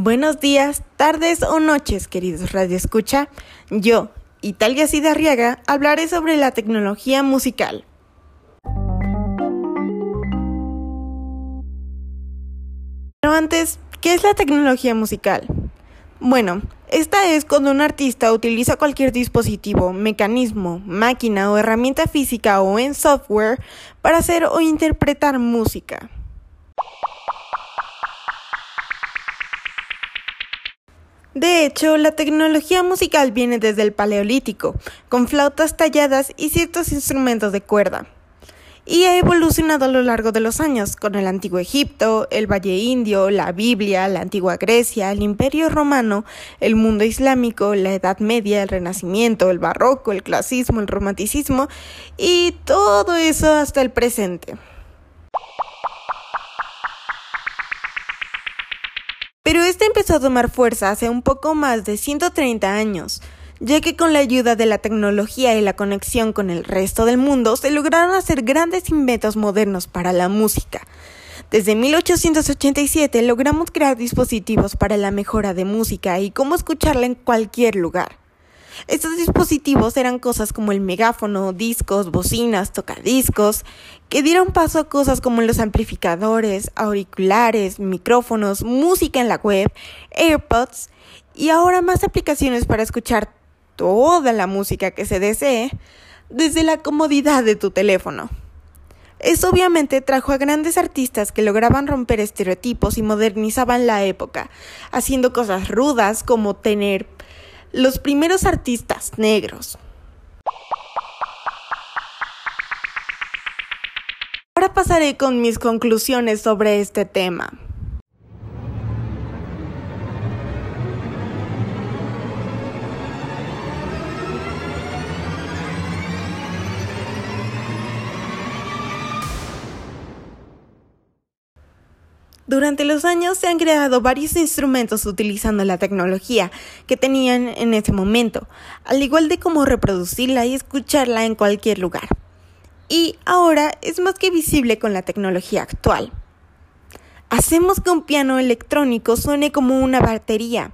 Buenos días, tardes o noches, queridos Radio Escucha. Yo, Italia Cidarriaga, hablaré sobre la tecnología musical. Pero antes, ¿qué es la tecnología musical? Bueno, esta es cuando un artista utiliza cualquier dispositivo, mecanismo, máquina o herramienta física o en software para hacer o interpretar música. De hecho, la tecnología musical viene desde el Paleolítico, con flautas talladas y ciertos instrumentos de cuerda. Y ha evolucionado a lo largo de los años, con el Antiguo Egipto, el Valle Indio, la Biblia, la Antigua Grecia, el Imperio Romano, el mundo islámico, la Edad Media, el Renacimiento, el Barroco, el Clasicismo, el Romanticismo y todo eso hasta el presente. Pero este empezó a tomar fuerza hace un poco más de 130 años, ya que con la ayuda de la tecnología y la conexión con el resto del mundo se lograron hacer grandes inventos modernos para la música. Desde 1887 logramos crear dispositivos para la mejora de música y cómo escucharla en cualquier lugar. Estos dispositivos eran cosas como el megáfono, discos, bocinas, tocadiscos, que dieron paso a cosas como los amplificadores, auriculares, micrófonos, música en la web, AirPods y ahora más aplicaciones para escuchar toda la música que se desee desde la comodidad de tu teléfono. Eso obviamente trajo a grandes artistas que lograban romper estereotipos y modernizaban la época, haciendo cosas rudas como tener los primeros artistas negros. Ahora pasaré con mis conclusiones sobre este tema. Durante los años se han creado varios instrumentos utilizando la tecnología que tenían en ese momento, al igual de cómo reproducirla y escucharla en cualquier lugar. Y ahora es más que visible con la tecnología actual. Hacemos que un piano electrónico suene como una batería.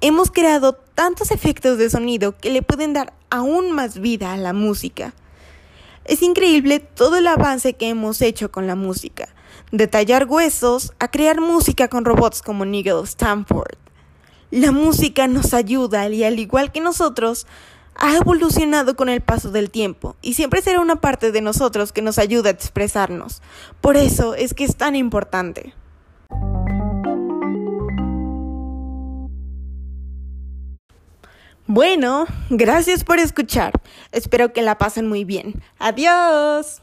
Hemos creado tantos efectos de sonido que le pueden dar aún más vida a la música. Es increíble todo el avance que hemos hecho con la música de tallar huesos a crear música con robots como Nigel Stanford. La música nos ayuda y al igual que nosotros, ha evolucionado con el paso del tiempo y siempre será una parte de nosotros que nos ayuda a expresarnos. Por eso es que es tan importante. Bueno, gracias por escuchar. Espero que la pasen muy bien. Adiós.